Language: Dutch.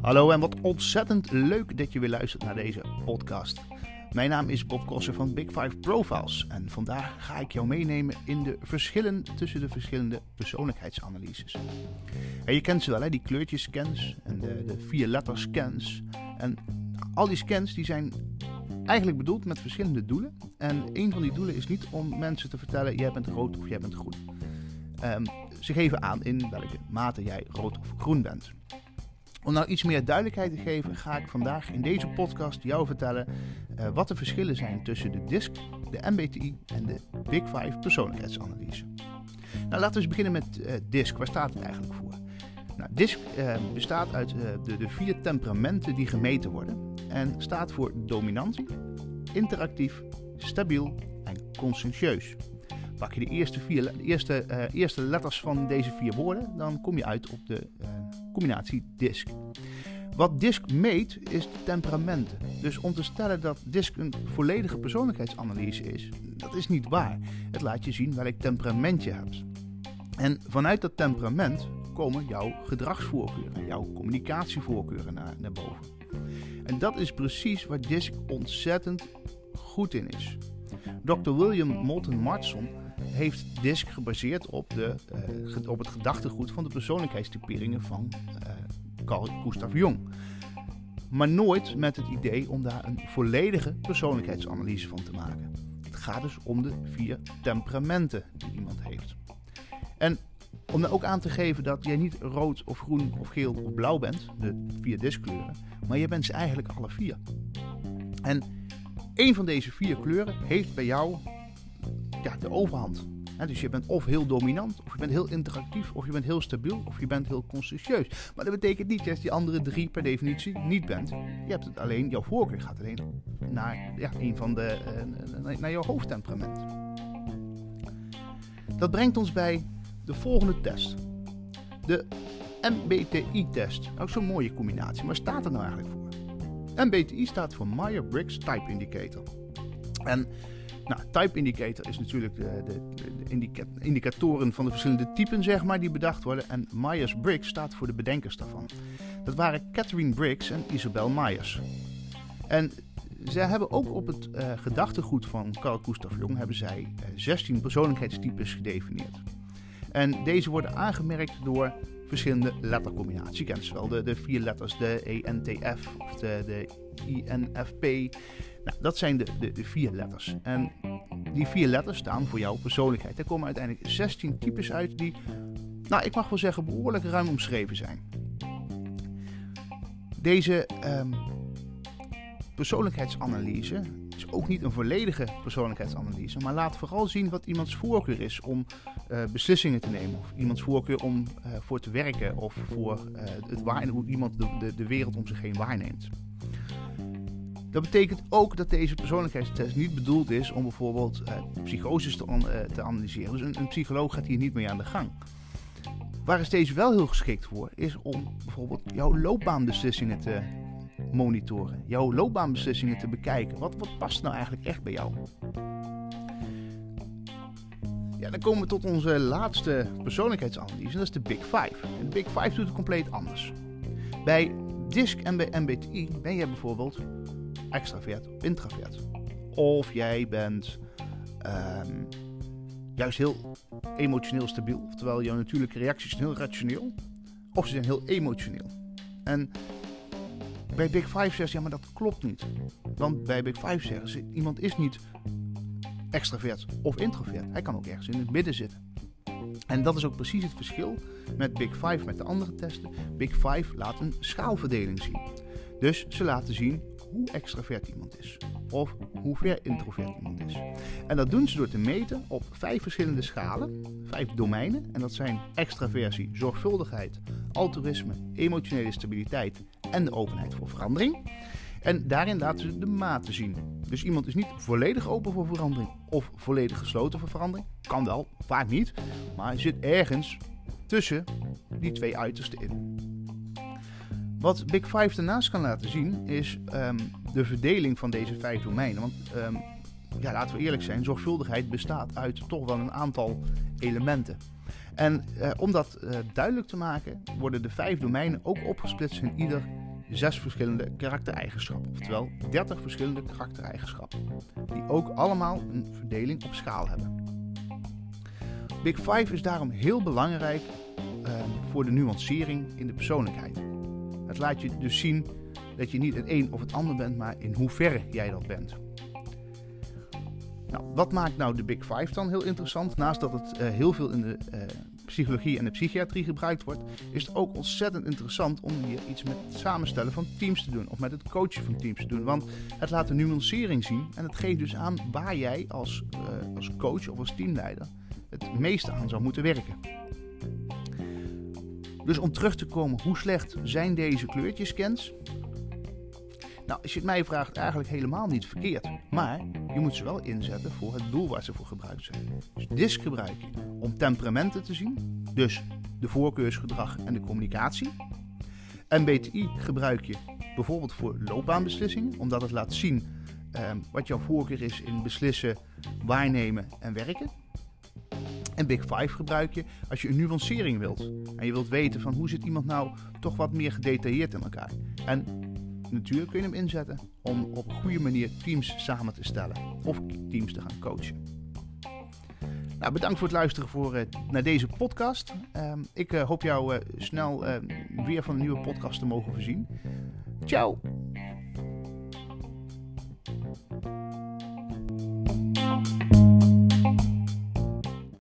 Hallo en wat ontzettend leuk dat je weer luistert naar deze podcast. Mijn naam is Bob Kosser van Big Five Profiles en vandaag ga ik jou meenemen in de verschillen tussen de verschillende persoonlijkheidsanalyses. Je kent ze wel, hè? die kleurtjes-scans en de, de vier letters-scans. En al die scans die zijn eigenlijk bedoeld met verschillende doelen. En een van die doelen is niet om mensen te vertellen: jij bent rood of jij bent groen. Ehm, ze geven aan in welke mate jij rood of groen bent. Om nou iets meer duidelijkheid te geven, ga ik vandaag in deze podcast jou vertellen uh, wat de verschillen zijn tussen de DISC, de MBTI en de Big Five persoonlijkheidsanalyse. Nou, laten we eens beginnen met uh, DISC. Waar staat het eigenlijk voor? Nou, DISC uh, bestaat uit de, de vier temperamenten die gemeten worden en staat voor dominantie, interactief, stabiel en conscientieus. Pak je de eerste, vier, de eerste, uh, eerste letters van deze vier woorden, dan kom je uit op de uh, combinatie DISC. Wat DISC meet is de temperamenten. Dus om te stellen dat DISC een volledige persoonlijkheidsanalyse is, dat is niet waar. Het laat je zien welk temperament je hebt. En vanuit dat temperament komen jouw gedragsvoorkeuren, jouw communicatievoorkeuren naar, naar boven. En dat is precies waar DISC ontzettend goed in is. Dr. William Moulton Marston heeft DISC gebaseerd op, de, uh, op het gedachtegoed van de persoonlijkheidstyperingen van uh, Carl Gustav Jung. Maar nooit met het idee om daar een volledige persoonlijkheidsanalyse van te maken. Het gaat dus om de vier temperamenten die iemand heeft. En om er ook aan te geven dat jij niet rood of groen of geel of blauw bent, de vier diskleuren, maar je bent ze eigenlijk alle vier. En één van deze vier kleuren heeft bij jou ja, de overhand. dus je bent of heel dominant, of je bent heel interactief, of je bent heel stabiel, of je bent heel conscientieus. Maar dat betekent niet dat je die andere drie per definitie niet bent. Je hebt het alleen, jouw voorkeur gaat alleen naar ja, een van de, uh, naar jouw hoofdtemperament. Dat brengt ons bij de volgende test. De MBTI-test. Ook zo'n mooie combinatie. Maar staat er nou eigenlijk voor? MBTI staat voor Meyer-Briggs Type Indicator. En nou, Type Indicator is natuurlijk de, de, de indica indicatoren van de verschillende typen, zeg maar, die bedacht worden. En Myers-Briggs staat voor de bedenkers daarvan. Dat waren Catherine Briggs en Isabel Myers. En zij hebben ook op het uh, gedachtegoed van Carl Gustav Jung hebben zij uh, 16 persoonlijkheidstypes gedefinieerd. En deze worden aangemerkt door verschillende lettercombinaties. Je kent ze wel, de, de vier letters, de ENTF of de, de INFP. Nou, dat zijn de, de, vier letters. En die vier letters staan voor jouw persoonlijkheid. Er komen uiteindelijk 16 types uit die, nou, ik mag wel zeggen, behoorlijk ruim omschreven zijn. Deze um, persoonlijkheidsanalyse ook niet een volledige persoonlijkheidsanalyse, maar laat vooral zien wat iemands voorkeur is om uh, beslissingen te nemen. Of iemands voorkeur om uh, voor te werken of voor uh, het waar, hoe iemand de, de, de wereld om zich heen waarneemt. Dat betekent ook dat deze persoonlijkheidstest niet bedoeld is om bijvoorbeeld psychoses te, te analyseren. Dus een, een psycholoog gaat hier niet mee aan de gang. Waar is deze wel heel geschikt voor, is om bijvoorbeeld jouw loopbaanbeslissingen te monitoren. Jouw loopbaanbeslissingen te bekijken. Wat, wat past nou eigenlijk echt bij jou? Ja, dan komen we tot onze laatste persoonlijkheidsanalyse. Dat is de Big Five. En de Big Five doet het compleet anders. Bij DISC en bij MBTI ben jij bijvoorbeeld extravert of introvert. Of jij bent um, juist heel emotioneel stabiel. Oftewel, jouw natuurlijke reacties zijn heel rationeel. Of ze zijn heel emotioneel. En bij Big Five zeggen ze, ja, maar dat klopt niet. Want bij Big Five zeggen ze, iemand is niet extravert of introvert. Hij kan ook ergens in het midden zitten. En dat is ook precies het verschil met Big Five, met de andere testen. Big Five laat een schaalverdeling zien. Dus ze laten zien hoe extravert iemand is. Of hoe ver introvert iemand is. En dat doen ze door te meten op vijf verschillende schalen, vijf domeinen. En dat zijn extraversie, zorgvuldigheid, altruïsme, emotionele stabiliteit en de openheid voor verandering. En daarin laten ze de maten zien. Dus iemand is niet volledig open voor verandering of volledig gesloten voor verandering. Kan wel, vaak niet. Maar zit ergens tussen die twee uitersten in. Wat Big Five daarnaast kan laten zien is um, de verdeling van deze vijf domeinen. Want um, ja, laten we eerlijk zijn, zorgvuldigheid bestaat uit toch wel een aantal elementen. En eh, om dat eh, duidelijk te maken, worden de vijf domeinen ook opgesplitst in ieder zes verschillende karaktereigenschappen. Oftewel 30 verschillende karaktereigenschappen. Die ook allemaal een verdeling op schaal hebben. Big Five is daarom heel belangrijk uh, voor de nuancering in de persoonlijkheid. Het laat je dus zien dat je niet het een of het ander bent, maar in hoeverre jij dat bent. Nou, wat maakt nou de Big Five dan heel interessant? Naast dat het uh, heel veel in de uh, psychologie en de psychiatrie gebruikt wordt, is het ook ontzettend interessant om hier iets met het samenstellen van teams te doen. Of met het coachen van teams te doen. Want het laat de nuancering zien en het geeft dus aan waar jij als, uh, als coach of als teamleider het meeste aan zou moeten werken. Dus om terug te komen, hoe slecht zijn deze kleurtjescans? Nou, als je het mij vraagt, eigenlijk helemaal niet verkeerd. Maar je moet ze wel inzetten voor het doel waar ze voor gebruikt zijn. Dus DISC gebruik je om temperamenten te zien, dus de voorkeursgedrag en de communicatie. MBTI gebruik je bijvoorbeeld voor loopbaanbeslissingen, omdat het laat zien eh, wat jouw voorkeur is in beslissen, waarnemen en werken. En Big Five gebruik je als je een nuancering wilt. En je wilt weten van hoe zit iemand nou toch wat meer gedetailleerd in elkaar. En natuurlijk kun je hem inzetten om op een goede manier teams samen te stellen. Of teams te gaan coachen. Nou, bedankt voor het luisteren voor, uh, naar deze podcast. Uh, ik uh, hoop jou uh, snel weer van een nieuwe podcast te mogen voorzien. Ciao!